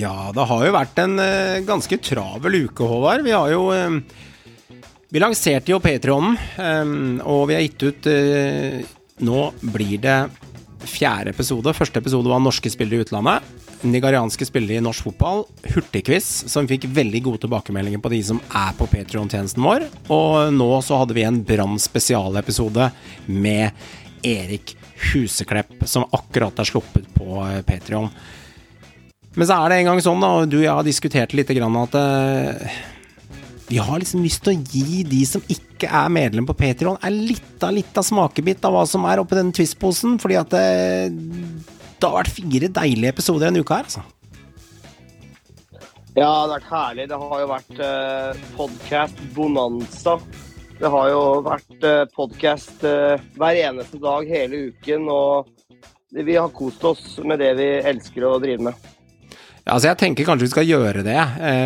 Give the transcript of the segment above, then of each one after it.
Ja, det har jo vært en uh, ganske travel uke, Håvard. Vi har jo uh, Vi lanserte jo Patrionen, um, og vi har gitt ut uh, Nå blir det fjerde episode. Første episode var norske spillere i utlandet. Nigerianske spillere i norsk fotball. Hurtigquiz, som fikk veldig gode tilbakemeldinger på de som er på Patrion-tjenesten vår. Og nå så hadde vi en Brann spesialepisode med Erik Huseklepp, som akkurat er sluppet på Patrion. Men så er det en gang sånn, da, og du og jeg har diskutert litt grann at uh, vi har liksom lyst til å gi de som ikke er medlem på Patrion, en lita, lita smakebit av hva som er oppi den Twist-posen. Fordi at det, det, har vært fire deilige episoder denne uka her, altså. Ja, det har vært herlig. Det har jo vært uh, podcast bonanza. Det har jo vært uh, podcast uh, hver eneste dag hele uken. Og vi har kost oss med det vi elsker å drive med. Altså jeg tenker kanskje vi skal gjøre det.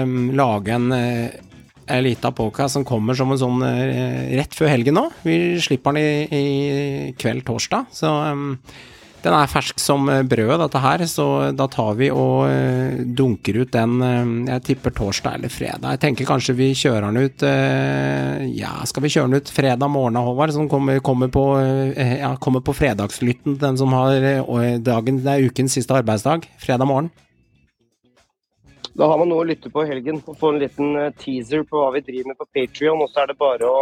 Um, lage en uh, en lita som kommer som en sånn uh, rett før helgen nå. Vi slipper den i, i kveld torsdag, så um, den er fersk som brød, dette her. Så da tar vi og uh, dunker ut den Jeg tipper torsdag eller fredag. Jeg tenker kanskje vi kjører den ut Ja, skal vi kjøre den ut fredag morgen, Håvard? Som kommer, kommer, på, ja, kommer på fredagslytten, den som har dagen Det er ukens siste arbeidsdag. Fredag morgen. Da har man noe å lytte på i helgen og få en liten eh, teaser på hva vi driver med på Patrion. Og så er det bare å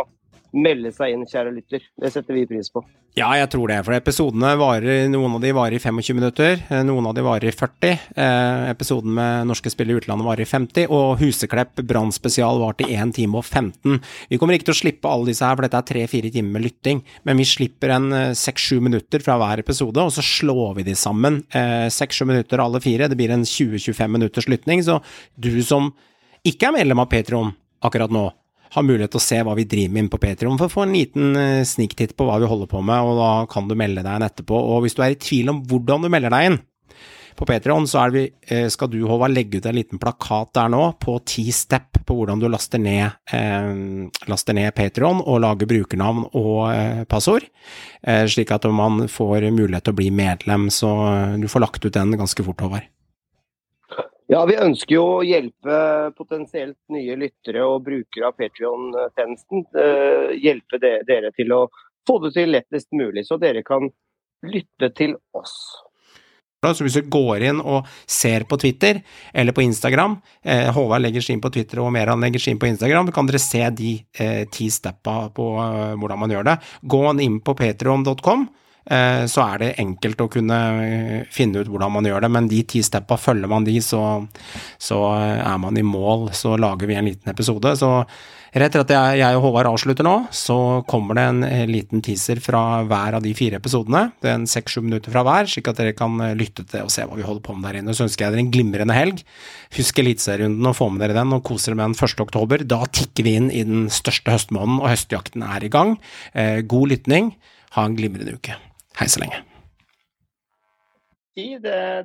melde seg inn, kjære lytter. Det setter vi pris på. Ja, jeg tror det. For episodene varer, noen av de varer i 25 minutter, eh, noen av de varer i 40. Eh, episoden med norske spillere i utlandet varer i 50, og Huseklepp Brann spesial til i 1 time og 15. Vi kommer ikke til å slippe alle disse her, for dette er tre-fire timer med lytting, men vi slipper en 6-7 eh, minutter fra hver episode, og så slår vi de sammen. 6-7 eh, minutter alle fire, det blir en 20-25 minutters lytting, så du som ikke er medlem av Patron akkurat nå, har mulighet til å se hva vi driver med inne på Patrion, for å få en liten eh, sniktitt på hva vi holder på med, og da kan du melde deg inn etterpå. Og hvis du er i tvil om hvordan du melder deg inn på Patrion, så vi, eh, skal du, Håvard, legge ut en liten plakat der nå på ti step på hvordan du laster ned, eh, laster ned Patrion og lager brukernavn og eh, passord, eh, slik at man får mulighet til å bli medlem. Så eh, du får lagt ut den ganske fort, Håvard. Ja, Vi ønsker jo å hjelpe potensielt nye lyttere og brukere av Patrion-tjenesten. Uh, hjelpe dere til å få det til lettest mulig, så dere kan lytte til oss. Så hvis du går inn og ser på Twitter eller på Instagram, eh, Håvard legger sin på Twitter og Meran legger sin på Instagram, kan dere se de eh, ti steppa på eh, hvordan man gjør det. Gå inn på patrion.com Eh, så er det enkelt å kunne eh, finne ut hvordan man gjør det. Men de ti steppa, følger man de, så, så, er man i mål. Så lager vi en liten episode. Så rett etter at jeg, og Håvard avslutter nå, så kommer det en eh, liten teaser fra hver av de fire episodene. Det er en seks-sju minutter fra hver, slik at dere kan lytte til og se hva vi holder på med der inne. Så ønsker jeg dere en glimrende helg. Husk Eliteserierunden og få med dere den, og kos dere med den 1. oktober. Da tikker vi inn i den største høstmåneden, og høstjakten er i gang. God lytning. Ha en glimrende uke. Hei så lenge.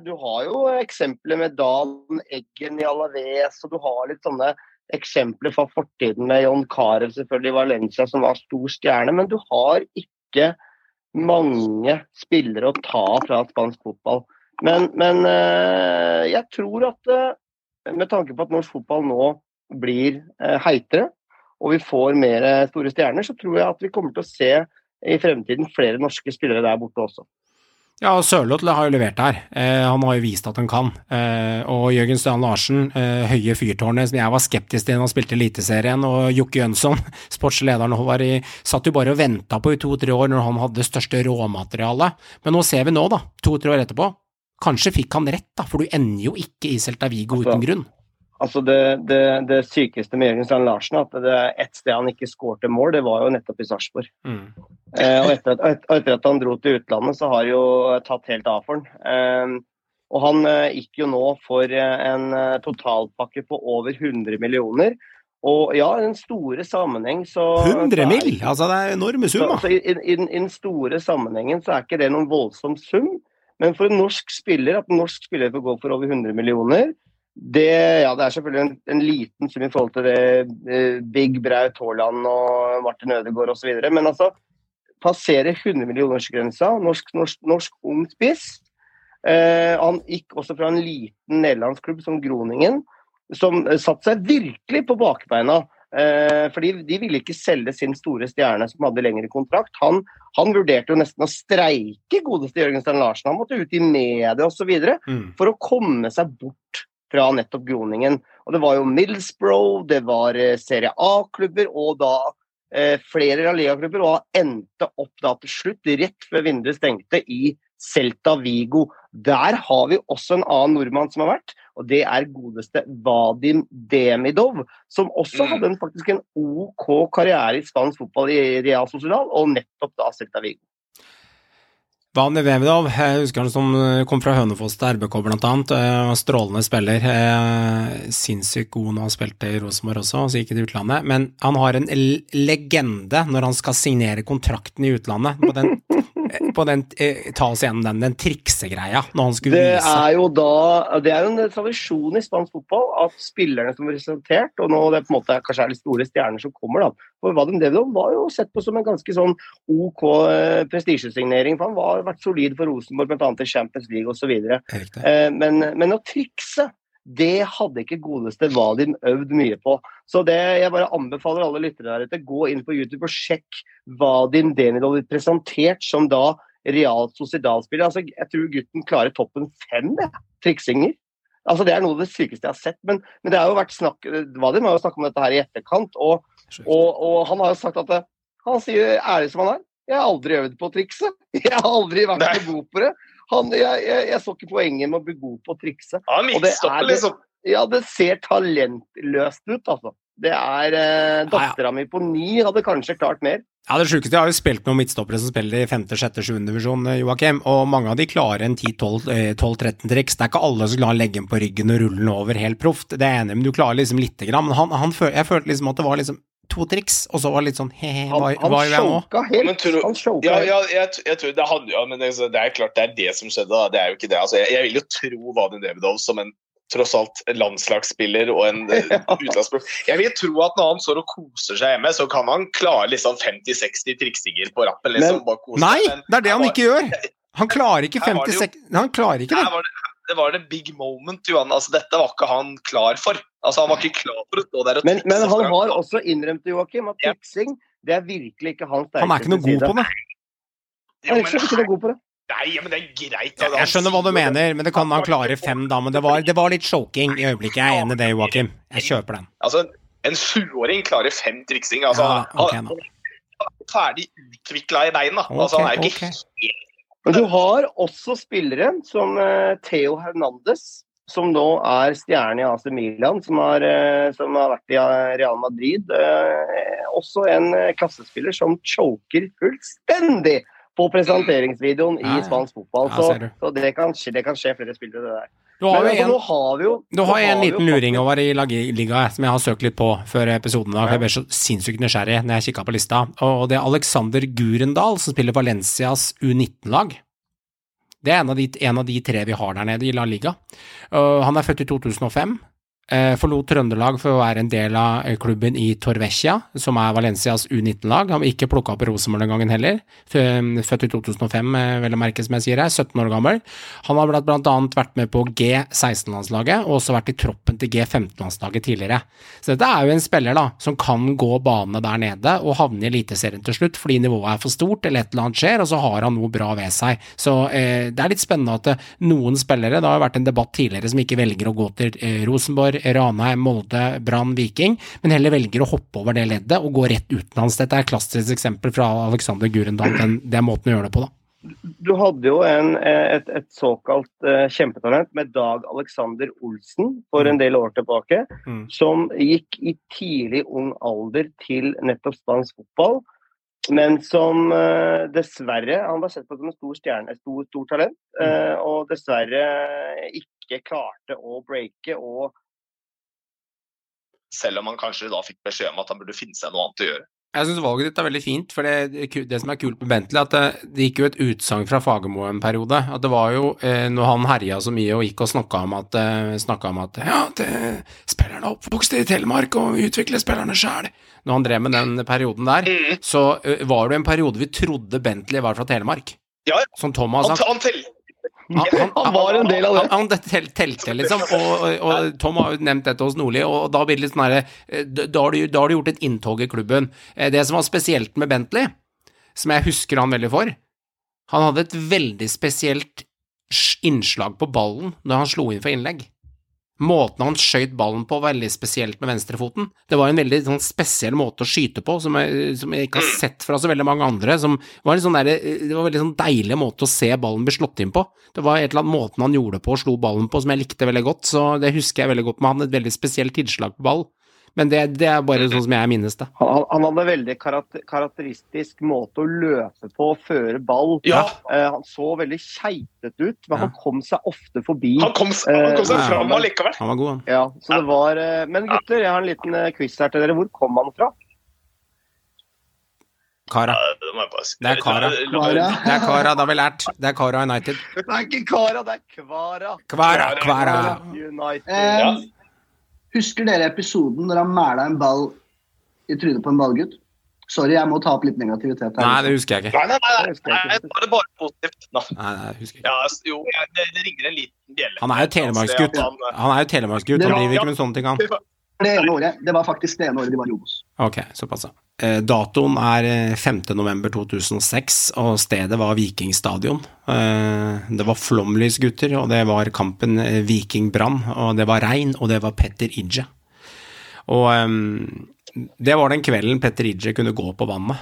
du har jo eksempler med Dan Eggen i Alaves, og du har litt sånne eksempler fra fortiden med John Carew selvfølgelig i Valencia, som var stor stjerne. Men du har ikke mange spillere å ta fra spansk fotball. Men, men eh, jeg tror at eh, med tanke på at norsk fotball nå blir eh, heitere, og vi får mer store stjerner, så tror jeg at vi kommer til å se i fremtiden flere norske spillere der borte også. Ja, og Sørloth har jo levert her. Eh, han har jo vist at han kan. Eh, og Jørgen Stian Larsen, eh, høye fyrtårnet som jeg var skeptisk til da han spilte Eliteserien, og Jokke Jønsson, sportslederen, Håvard, satt jo bare og venta på i to-tre år når han hadde det største råmaterialet. Men nå ser vi nå, da, to-tre år etterpå. Kanskje fikk han rett, da, for du ender jo ikke i Celta Vigo uten grunn. Altså det, det, det, sykeste med Jørgen Strand Larsen, at det er ett sted han ikke skårte mål, det var jo nettopp i Sarpsborg. Mm. Eh, og etter at, etter at, han dro til utlandet, så har han jo tatt helt av for han. Eh, Og han eh, gikk jo nå for eh, en eh, totalpakke på over 100 millioner. Og ja, i den store sammenheng så 100 så er- mill.? Altså, det er enorme summer. i, i, i den store sammenhengen så er ikke det noen voldsom sum. Men for en norsk spiller, at en norsk spiller får gå for over 100 millioner, det, ja, det er selvfølgelig en, en liten sum i forhold til det eh, Big Braut Haaland og Martin Ødegaard osv. Men altså, passere 100 millionersgrensa, norsk, norsk, norsk ung spiss. Eh, han gikk også fra en liten nederlandsk klubb som Groningen, som satte seg virkelig på bakbeina. Eh, fordi de ville ikke selge sin store stjerne som hadde lengre kontrakt. Han, han vurderte jo nesten å streike godeste Jørgen Stein Larsen. Han måtte ut i media osv. Mm. for å komme seg bort fra nettopp Groningen. Og det var jo Middlesbrough, det var eh, Serie A-klubber og da eh, flere La Liga-klubber, og endte opp da til slutt, rett før vinduet stengte, i Celta Vigo. Der har vi også en annen nordmann som har vært, og det er godeste Vadim Demidov, som også Mm. hadde en, faktisk en OK karriere i spansk fotball i Real Sociedal, og nettopp da Celta Vigo. Vani Vevidov, jeg husker han som eh, kom fra Hønefoss til RBK annet. eh, Strålende spiller. eh, Sinnssykt god når han spilte i Rosenborg også, og så gikk til utlandet. Men han har en legende når han skal signere kontrakten i utlandet. På den, på den eh, Ta oss gjennom den, den triksegreia, når han skulle Det vise er jo da Det er jo en tradisjon i spansk fotball at spillerne som blir presentert, og nå det på en måte kanskje er de store stjerner som kommer, da. For Vadim Devidov var jo sett på som en ganske sånn OK eh, prestisjesignering. For han har vært solid for Rosenborg, bl.a. i Champions League osv. Eh, men, men å trikse, det hadde ikke godeste Vadim øvd mye på. Så det, jeg bare anbefaler alle lyttere der ute, gå inn på YouTube og sjekk Vadim Denidov blir presentert som da Real Sociedal-spiller. Altså, jeg tror gutten klarer toppen fem ja. triksinger. Altså, det er noe av det sykeste jeg har sett. Men, men det har jo vært snakk Vadim har jo snakket om dette her i etterkant, og, og, og han har jo sagt at det, han sier ærlig som han er. Jeg har aldri øvd på trikset. Jeg har aldri vært så god på det. Han, jeg, jeg, jeg så ikke poenget med å bli god på å trikse. Ja, Og det midtstopper, er liksom. Ja, det ser talentløst ut, altså. Det er eh, Dattera mi på ni hadde kanskje klart mer. Ja, det sjukeste Jeg har jo spilt noen midtstoppere som spiller i 5., 6., 7. divisjon, eh, Joakim, og mange av de klarer en 10-12-13 triks. Det er ikke alle som klarer å legge den på ryggen og rulle den over helt proft, det er jeg enig i, men du klarer liksom lite grann. Men han, han, jeg følte liksom at det var liksom to triks, og så var det litt sånn he-he, Han, hva, hva gjør jeg nå? helt. Tror- Han sjoka helt. ja jeg, jeg tror det handler jo men det, er- det er klart det er det som skjedde. Da. Det er jo ikke det. Altså, jeg, jeg vil jo tro Vadim Davidov som en tross alt landslagsspiller og en ja. utenlandsspiller. Jeg vil tro at når han står og koser seg hjemme, så kan han klare liksom 50-60 triksinger på rappen. Liksom, Men- bare kose Nei, men det er det han var- ikke gjør! Han klarer ikke Her var det jo- 56 Han klarer ikke Her var det, det var det big moment, Johan. Altså, dette var ikke han klar for. Altså, Han var ikke klar for å stå der og Men, men han har også innrømt det, Joakim, at triksing det er virkelig ikke hans Han er ikke noe god på det. Jo, Han er ikke, ikke noe god på det. Nei, men det er greit. Ja, Jeg skjønner hva du mener, men det kan han klare fem, da. Men det var, det var litt choking i øyeblikket. Jeg er enig i det, Joakim. Jeg kjøper den. Altså, en sjuåring klarer fem triksing. Altså, Ja, okay, han, han er ferdig utvikla i beina. Altså, han er jo ikke ikke ok. Men du har også spillere som eh, Theo Hernandez, som nå er stjerne i AC Milan, som har, eh, som har vært i Real Madrid. Eh, også en klassespiller som choker fullstendig på presenteringsvideoen i spansk fotball. Så, så det, kan skje, det kan skje flere spillere, det der. Du har Men altså, en nå har vi jo Du har en vi liten luring over i liga som jeg har søkt litt på før episoden. Da, for Jeg ble så sinnssykt nysgjerrig når jeg kikka på lista. Og det er Alexander Gurendal som spiller Valencias U19-lag. Det er en av, de, en av de tre vi har der nede i La Liga. Uh, han er født i 2005. eh, forlot Trøndelag for å være en del av eh, klubben i Torvecchia, som er Valencias U19-lag. Han var ikke plukka opp Rosenborg den gangen heller. Født i 2005, eh, vel å merke, som jeg sier her. 17 år gammel. Han har blant- annet vært med på G16-landslaget, og også vært i troppen til G15-landslaget tidligere. Så dette er jo en spiller da, som kan gå banene der nede og havne i Eliteserien til slutt, fordi nivået er for stort, eller et eller annet skjer, og så har han noe bra ved seg. Så eh, det er litt spennende at noen spillere, det har jo vært en debatt tidligere, som ikke velger å gå til eh, Rosenborg, Ranheim, Molde, Brann, Viking, men heller velger å hoppe over det leddet og gå rett utenlands. Dette er et klassisk eksempel fra Alexander Gurendal, den, den måten å gjøre det på, da. Du hadde jo en, eh, et, et såkalt uh, kjempetalent med Dag Alexander Olsen for en del år tilbake, Mm. som gikk i tidlig ung alder til nettopp spansk fotball. Men som uh, dessverre Han var sett på som en stor stjerne, et stort, stort talent. eh, og dessverre ikke klarte å breake. Og Selv om han kanskje da fikk beskjed om at han burde finne seg noe annet å gjøre. Jeg syns valget ditt er veldig fint, for det, det som er kult med Bentley, at det, det gikk jo et utsagn fra Fagermo en periode. At det var jo, eh, når han herja så mye og gikk og snakka om at, eh, om at ja, det, spillerne er oppvokst i Telemark og utvikler spillerne sjæl. Når han drev med den perioden der, så eh, var det en periode vi trodde Bentley var fra Telemark. Ja, Som Tom har han, sagt. han teller. Han, Han var en del av det. Han, han tel- telte, liksom. Og, og, Tom har jo nevnt dette hos Nordli, og da blir det litt sånn herre eh, Da da har du da har du gjort et inntog i klubben. Eh, Det som var spesielt med Bentley, som jeg husker han veldig for Han hadde et veldig spesielt innslag på ballen når han slo inn for innlegg. Måten han skøyt ballen på, var veldig spesielt med venstrefoten. Det var en veldig sånn spesiell måte å skyte på, som jeg, som jeg ikke har sett fra så veldig mange andre. Var sånn der, det var en veldig sånn deilig måte å se ballen bli slått inn på. Det var et eller annet måten han gjorde på og slo ballen på som jeg likte veldig godt, så det husker jeg veldig godt med han. Et veldig spesielt tilslag på ball. Men det, det er bare sånn som jeg minnes det. han, han- han hadde veldig karakter, karakteristisk måte å løpe på og føre ball. Ja, Uh, han så veldig keitete ut, men han kom seg ofte forbi. han kom, han kom seg uh, fram allikevel. Han var god, han. Ja, så det var uh, Men gutter, jeg har en liten quiz her til dere. Hvor kom han fra? Kara. Det er Kara. Det er Kara, det har vi lært. Det er Kara United. Det er ikke Kara, det er Kvara. Kvara, Kvara. United. Eh, Ja. Husker dere episoden når han mæla en ball i trynet på en ballgutt? Sorry, jeg må ta opp litt negativitet her. Nei, det husker jeg ikke. Nei, nei, nei, Det nei, nei, det er bare positivt. Nei, Nei, nei, jeg ikke. Ja, jo, jeg- det, det ringer en liten bjelle. Han er jo telemarksgutt. Han, eh, er jo telemarksgutt, han driver ikke med sånne ting, han. Det ene året, det var faktisk det ene året de var i Obos. Ok, såpass. ja. Eh, datoen er eh, 5. november 2006, og stedet var Viking stadion. Eh, det var flomlysgutter, og det var kampen eh, Viking Brann, og det var regn, og det var Petter Idje. Og eh, det var den kvelden Petter Idje kunne gå på vannet.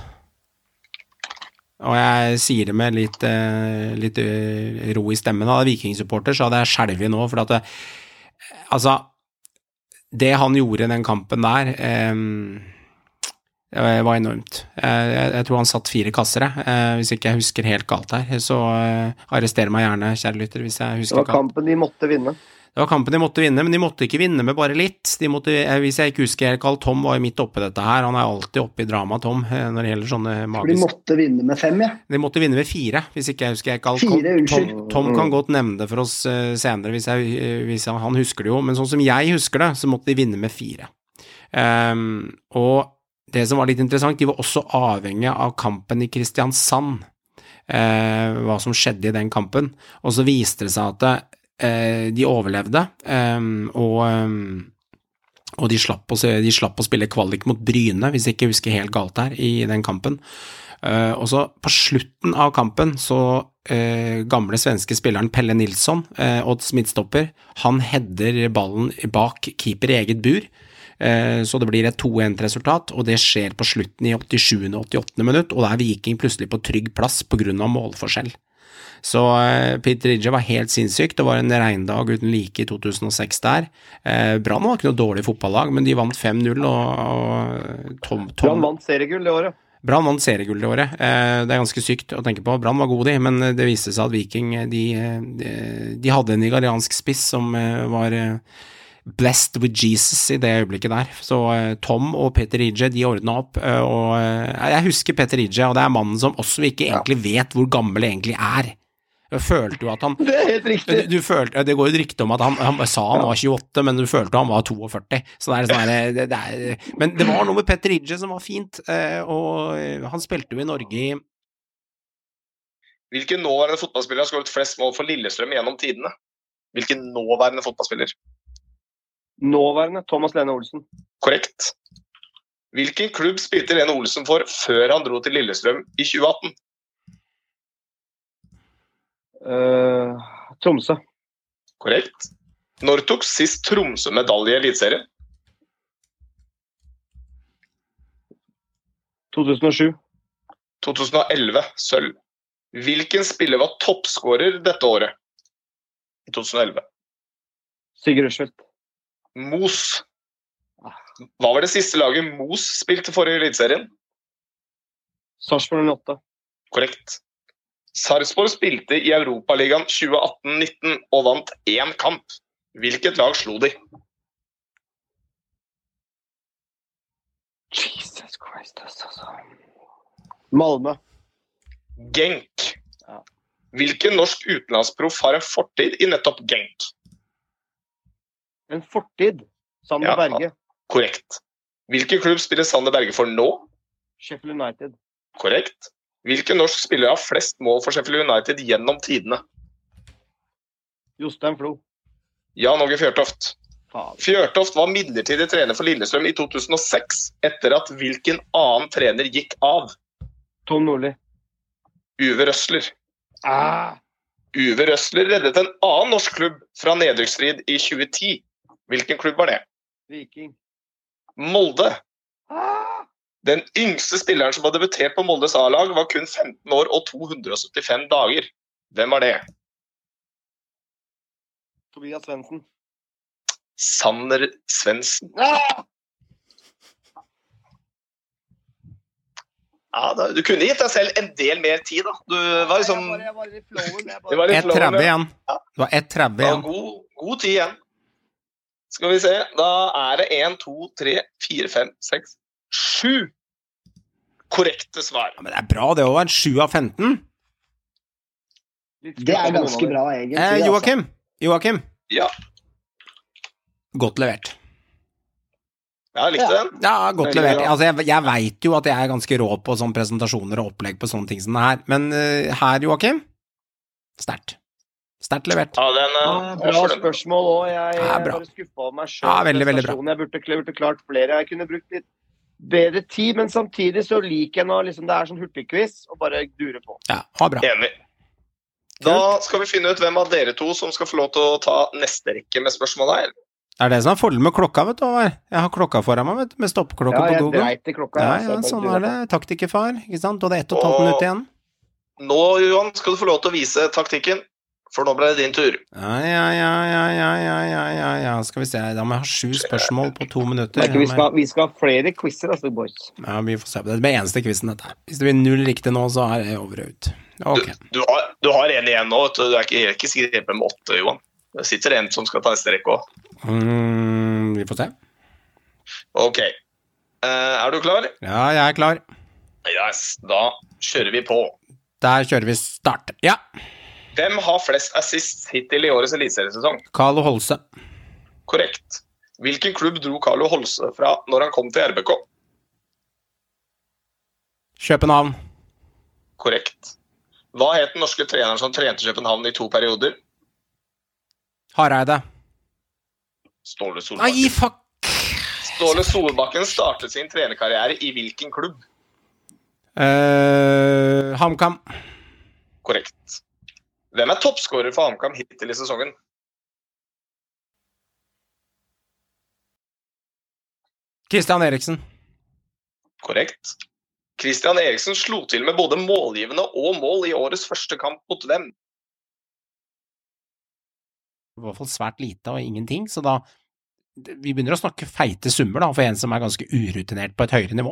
Og jeg sier det med litt, eh, litt eh, ro i stemmen. Hadde jeg Viking-supporter, så hadde jeg skjelvet nå, for at det, Altså, det han gjorde i den kampen der eh, det var enormt. Eh, Jeg, tror han satt fire kasser. Eh, Hvis ikke jeg husker helt galt her. Så eh, arrester meg gjerne, kjære lytter, hvis jeg husker galt. Det var kampen de måtte vinne. Det var kampen de måtte vinne, men de måtte ikke vinne med bare litt. De måtte, eh, hvis jeg ikke husker helt galt, Tom var jo midt oppi dette her. Han er alltid oppe i dramaet, Tom, eh, når det gjelder sånne magiske de måtte vinne med fem, ja. de måtte vinne med fire, hvis ikke jeg husker helt galt. Fire, Tom, unnskyld. Tom kan godt nevne det for oss eh, senere, hvis, jeg, hvis han, han husker det jo. Men sånn som jeg husker det, så måtte de vinne med fire. Um, og det som var litt interessant, de var også avhengig av kampen i Kristiansand. eh, hva som skjedde i den kampen. Og så viste det seg at de overlevde, ehm, og ehm, og de slapp, å, de slapp å spille kvalik mot Bryne, hvis jeg ikke husker helt galt her, i den kampen. Eh, og så på slutten av kampen så eh, gamle svenske spilleren Pelle Nilsson, Odds midtstopper, han header ballen bak keeper i eget bur. Eh, Så det blir et 2-1-resultat, og det skjer på slutten i 87. og 88. minutt, og da er Viking plutselig på trygg plass pga. målforskjell. Så eh, Peter Ridge var helt sinnssykt. Det var en regndag uten like i 2006 der. Eh, Brann var ikke noe dårlig fotballag, men de vant 5-0, og, og Tom, Tom Brann vant seriegull det året. Brann vant seriegull det året. Eh, Det er ganske sykt å tenke på. Brann var gode, de, men det viste seg at Viking de, de, de hadde en nigeriansk spiss som var blessed with Jesus i det øyeblikket der. Så Tom og Peter Ije de ordna opp, og jeg husker Peter Ije, og det er mannen som også vi ikke egentlig vet hvor gammel egentlig er. Jeg følte jo at han Det er helt riktig. du, du følte, det går jo et rykte om at han, han sa han var 28, men du følte han var 42. Så det er sånn her, det, det er, men det var noe med Petter Idje som var fint, eh, og eh, han spilte jo i Norge i Hvilken nåværende fotballspiller har skåret flest mål for Lillestrøm gjennom tidene? Hvilken nåværende fotballspiller? Nåværende Thomas Lene Olsen. Korrekt. Hvilken klubb spilte Lene Olsen for før han dro til Lillestrøm i 2018? Eh, Tromsø. Korrekt. Når tok sist Tromsø medalje i Eliteserien? 2007. 2011 sølv. Hvilken spiller var toppskårer dette året? I 2011. Sigurd Rushfeldt. Mos. Hva var det siste laget Mos spilte for i Eliteserien? Sarpsborg 8. Korrekt. Sarpsborg spilte i Europaligaen 2018-19 og vant én kamp. Hvilket lag slo de? Jesus Christ, altså. Malmö. Genk. Hvilken norsk utenlandsproff har en fortid i nettopp Genk? En fortid. Sander Ja. Berge. Korrekt. Hvilken klubb spiller Sander Berge for nå? Sheffield United. Korrekt. Hvilken norsk spiller har flest mål for Sheffield United gjennom tidene? Jostein Flo. Jan Åge Fjørtoft. Fjørtoft var midlertidig trener for Lillestrøm i 2006, etter at hvilken annen trener gikk av? Tom Nordli. Uwe Røsler. Ah. Uwe Røsler reddet en annen norsk klubb fra nedrykksstrid i 2010. Hvilken klubb var det? Viking. Molde. Ah. Den yngste spilleren som har debutert på Moldes A-lag, var kun 15 år og 275 dager. Hvem var det? Tobias Svendsen. Sanner Svendsen. Ah. Ja, da, du kunne gitt deg selv en del mer tid, da. Du var liksom Jeg var, i flowen. Bare... 1,30 igjen. Det var 1,30 Ja, igjen. god, god tid igjen. Skal vi se. Da er det 1, 2, 3, 4, 5, 6, 7 korrekte svar. Ja, men det er bra, det òg. En 7 av 15. Det er ganske bra, egentlig. Eh, altså. Joakim. Joakim. Ja, Godt levert. jeg likte den. Ja, godt Veldig levert. Altså, jeg jeg veit jo at jeg er ganske rå på sånne presentasjoner og opplegg på sånne ting som det her, men uh, her, Joakim Sterkt. Sterkt levert. Ja, den, uh, Bra spørsmål òg. Jeg er bare skuffa over meg sjøl. Ja, veldig, veldig bra. Jeg burde, burde klart flere. Jeg kunne brukt litt bedre tid, men samtidig så liker jeg når liksom, det er sånn hurtigquiz og bare dure på. Ja, ha bra. Enig. Da skal vi finne ut hvem av dere to som skal få lov til å ta neste rekke med spørsmål her. Det er det som er fordelen med klokka, vet du. Jeg har klokka foran meg, vet du, med stoppeklokke Ja, på jeg Google. dreit i klokka. Ja, ja, sånn er det. på. Taktikerfar, ikke sant. Og det er ett og et halvt minutt igjen. Nå, Johan, skal du få lov til å vise taktikken, for nå ble det din tur. Ja, ja, ja, ja, ja, ja, ja, Skal vi se, da må jeg ha sju spørsmål på to minutter. Vi, skal, vi skal ha flere quizer, altså, boys. Ja, vi får se på det. Det blir eneste quizen, dette. Hvis det blir null riktig nå, så er det over og ut. Okay. Du, du, har, du en igjen nå, du. Er ikke, ikke skrevet med åtte, Johan. Det sitter en som skal ta neste rekke òg. Mm, vi får se. Ok. Eh, er du klar? Ja, jeg er klar. Yes, da kjører vi på. Der kjører vi start. Ja. Hvem har flest assist hittil i årets eliteseriesesong? Carlo Holse. Korrekt. Hvilken klubb dro Carlo Holse fra når han kom til RBK? København. Korrekt. Hva het den norske treneren som trente København i to perioder? Hareide. Ståle Nei, Solbakken. fuck! Ståle Solbakken startet sin trenerkarriere i hvilken klubb? Uh, HamKam. Korrekt. Hvem er toppskårer for HamKam hittil i sesongen? Christian Eriksen. Korrekt. Christian Eriksen slo til med både målgivende og mål i årets første kamp mot hvem? I hvert fall svært lite og ingenting, så da Vi begynner å snakke feite summer, da, for en som er ganske urutinert på et høyere nivå.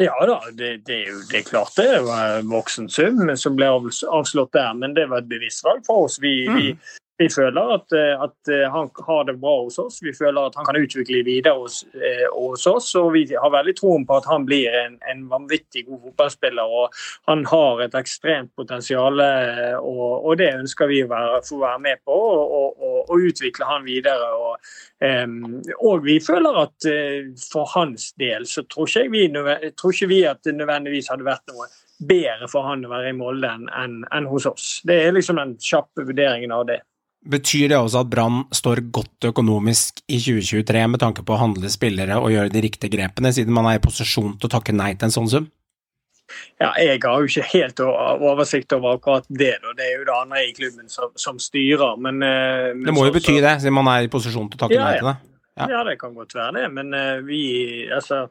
Ja da, det, det er jo det er klart det var en voksen sum som ble avslått der, men det var et bevisst valg for oss. Vi, Mm. vi, vi føler at, eh, at eh, han har det bra hos oss. Vi føler at han kan utvikle videre hos, eh, hos oss. Og vi har veldig troen på at han blir en, en vanvittig god fotballspiller. og Han har et ekstremt potensial, eh, og, og det ønsker vi å være, få være med på. Og, og, og, utvikle han videre. Og, em, og vi føler at eh, for hans del så tror ikke, vi, tror ikke vi at det nødvendigvis hadde vært noe bedre for han å være i Molde enn en, enn hos oss. Det er liksom den kjappe vurderingen av det. Betyr det også at Brann står godt økonomisk i 2023 med tanke på å handle spillere og gjøre de riktige grepene, siden man er i posisjon til å takke nei til en sånn sum? Ja, jeg har jo ikke helt oversikt over akkurat det. Da. Det er jo det andre i klubben som, som styrer. Men, eh, men Det må jo så- bety det, siden man er i posisjon til å takke Ja, nei til det. Ja. Ja, det kan godt være det, men eh, vi Altså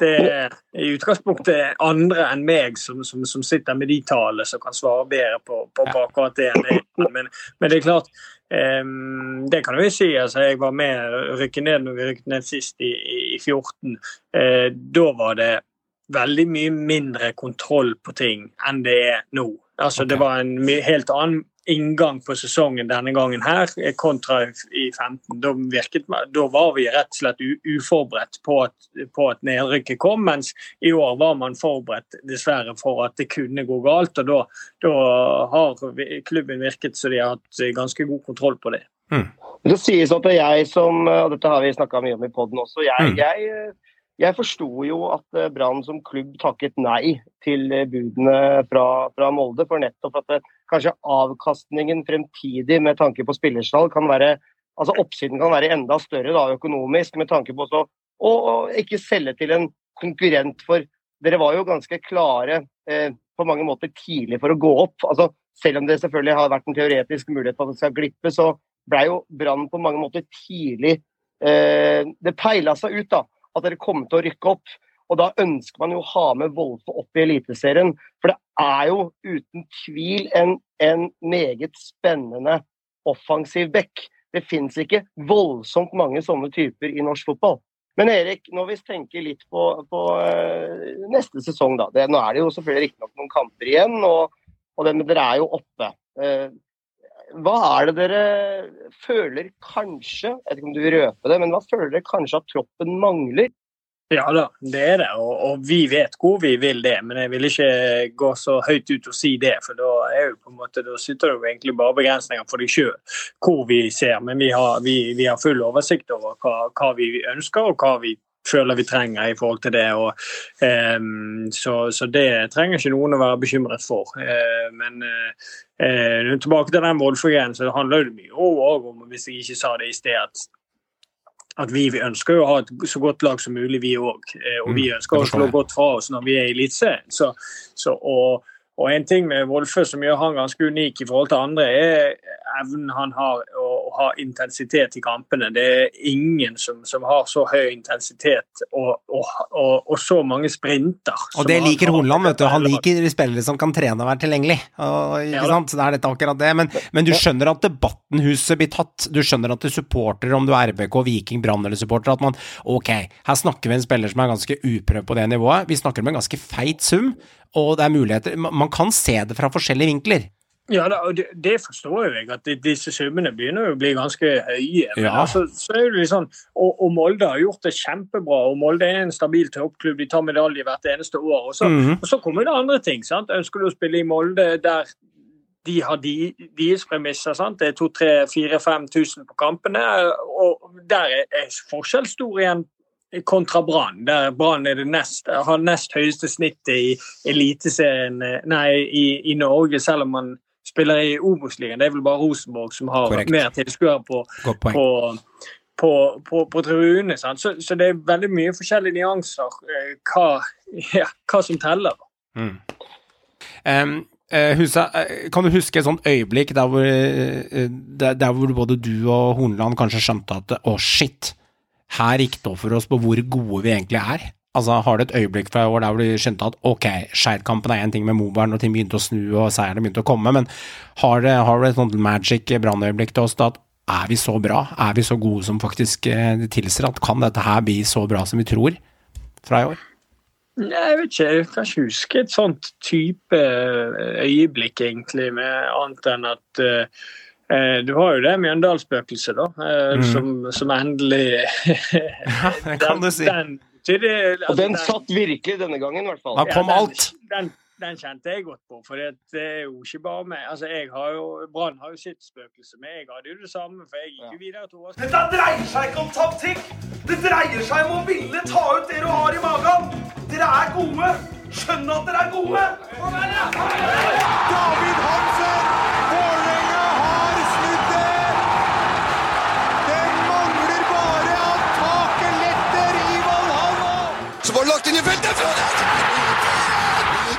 det er i utgangspunktet andre enn meg som, som, som sitter med de tallene som kan svare bedre på, på, akkurat det. Men, men det er klart um, Det kan jeg si. altså Jeg var med å rykke ned når vi rykket ned sist i, i, i 14. Uh, da var det veldig mye mindre kontroll på ting enn det er nå. Altså, Det var en helt annen inngang på sesongen denne gangen her kontra i 15. Da, virket, da var vi rett og slett uforberedt på at, på at nedrykket kom, mens i år var man forberedt dessverre for at det kunne gå galt. og Da, da har klubben virket så de har hatt ganske god kontroll på det. Mm. Det sies at det er jeg som, og dette har vi snakka mye om i poden også, jeg, mm. jeg jeg forsto jo at eh, Brann som klubb takket nei til eh, budene fra, fra Molde, for nettopp at eh, kanskje avkastningen fremtidig med tanke på spillersalg kan være altså Oppsiden kan være enda større da, økonomisk, med tanke på å, å, ikke selge til en konkurrent. For dere var jo ganske klare eh, på mange måter tidlig for å gå opp. altså Selv om det selvfølgelig har vært en teoretisk mulighet for at det skal glippe, så ble jo Brann på mange måter tidlig eh, Det peila seg ut, da at dere kom til å rykke opp. Og da ønsker man jo å ha med Wolfe opp i Eliteserien. For det er jo uten tvil en, en meget spennende offensiv back. Det fins ikke voldsomt mange sånne typer i norsk fotball. Men Erik, når vi tenker litt på, på uh, neste sesong, da. Det, nå er det jo selvfølgelig riktignok noen kamper igjen, og, og det, men dere er jo oppe. Uh, hva er det dere føler kanskje, jeg vet ikke om du vil røpe det, men hva føler dere kanskje at troppen mangler? Ja da, det er det, og, og, vi vet hvor vi vil det. Men jeg vil ikke gå så høyt ut og si det, for da er jo på en måte, da sitter det jo egentlig bare begrensninger for deg sjøl hvor vi ser. Men vi har, vi, vi har full oversikt over hva, hva, vi ønsker og hva vi føler vi trenger i forhold til det. Og, um, så, så, det trenger ikke noen å være bekymret for. Uh, men uh, tilbake til den voldforgreien, så det handler det mye om, hvis jeg ikke sa det i sted, at at vi, vi, ønsker å ha et så godt lag som mulig, vi òg. Og vi mm, ønsker å slå godt fra oss når vi er i Eliteserien. Så, så, og, og en ting med Wolfe som gjør han ganske unik i forhold til andre, er evnen han har å ha intensitet i kampene. Det er ingen som, som har så høy intensitet og, og, og så mange sprinter. Og det liker Hornland, vet du. Han liker spillere som kan trene og være tilgjengelig. ikke sant? Det er dette akkurat det. Men, men, du skjønner at debatten huset blir tatt. Du skjønner at du supporter, om du er RBK, Viking, Brann eller supporter, at man ok, her snakker vi en spiller som er ganske uprøvd på det nivået. Vi snakker om en ganske feit sum, og det er muligheter Man kan se det fra forskjellige vinkler. Ja, det, det, forstår jeg, at disse summene begynner å bli ganske høye. Men ja. altså, så er det liksom, og, og, Molde har gjort det kjempebra. og Molde er en stabil toppklubb. De tar medalje hvert eneste år. Og så, mm -hmm. og så kommer det andre ting. sant? Ønsker du å spille i Molde der de har de, deres premisser. sant? Det er 2000-5000 på kampene. og Der er forskjell stor igjen kontra Brann, der Brann er har nest høyeste snittet i Eliteserien nei, i, i, Norge, selv om man spiller i Obos-ligaen. Det er vel bare Rosenborg som har Korrekt. mer tilskuere på, på, på, på, på tribunene. Så, så, det er veldig mye forskjellige nyanser eh, hva, ja, hva som teller. Mm. Um, Husa, kan du huske et sånt øyeblikk der hvor, der, der hvor, både du og Hornland kanskje skjønte at å, oh shit, her gikk det opp for oss på hvor gode vi egentlig er? Altså, Har du et øyeblikk fra i år der hvor du skjønte at ok, Skeid-kampen er én ting med Mobern, og ting begynte å snu og seierne begynte å komme, men har du et sånt magic brannøyeblikk til oss da at er vi så bra, er vi så gode som faktisk eh, det tilsier at kan dette her bli så bra som vi tror fra i år? Jeg vet ikke, jeg kan ikke huske et sånt type eh, øyeblikk, egentlig, med annet enn at uh, du har jo det Mjøndalsspøkelset, da, uh, mm. som, som, endelig det kan du si. Den, det, altså, og den satt virkelig denne gangen, i hvert fall. Da kom ja, den, alt. Den, den, kjente jeg godt på. For det er jo ikke bare meg. Altså, jeg har jo, Brann har jo sitt spøkelse, men jeg hadde jo det samme. For jeg gikk jo videre to år. Dette dreier seg ikke om taktikk! Det dreier seg om å ville ta ut det du har i magen! Dere er gode! Skjønn at dere er gode! David Hansen! Var lagt inn i feltet!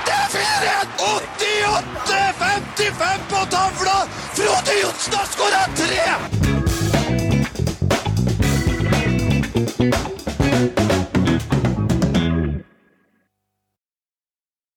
Det er 4-1! 88-55 på tavla! Frode Johnsen har skåra tre!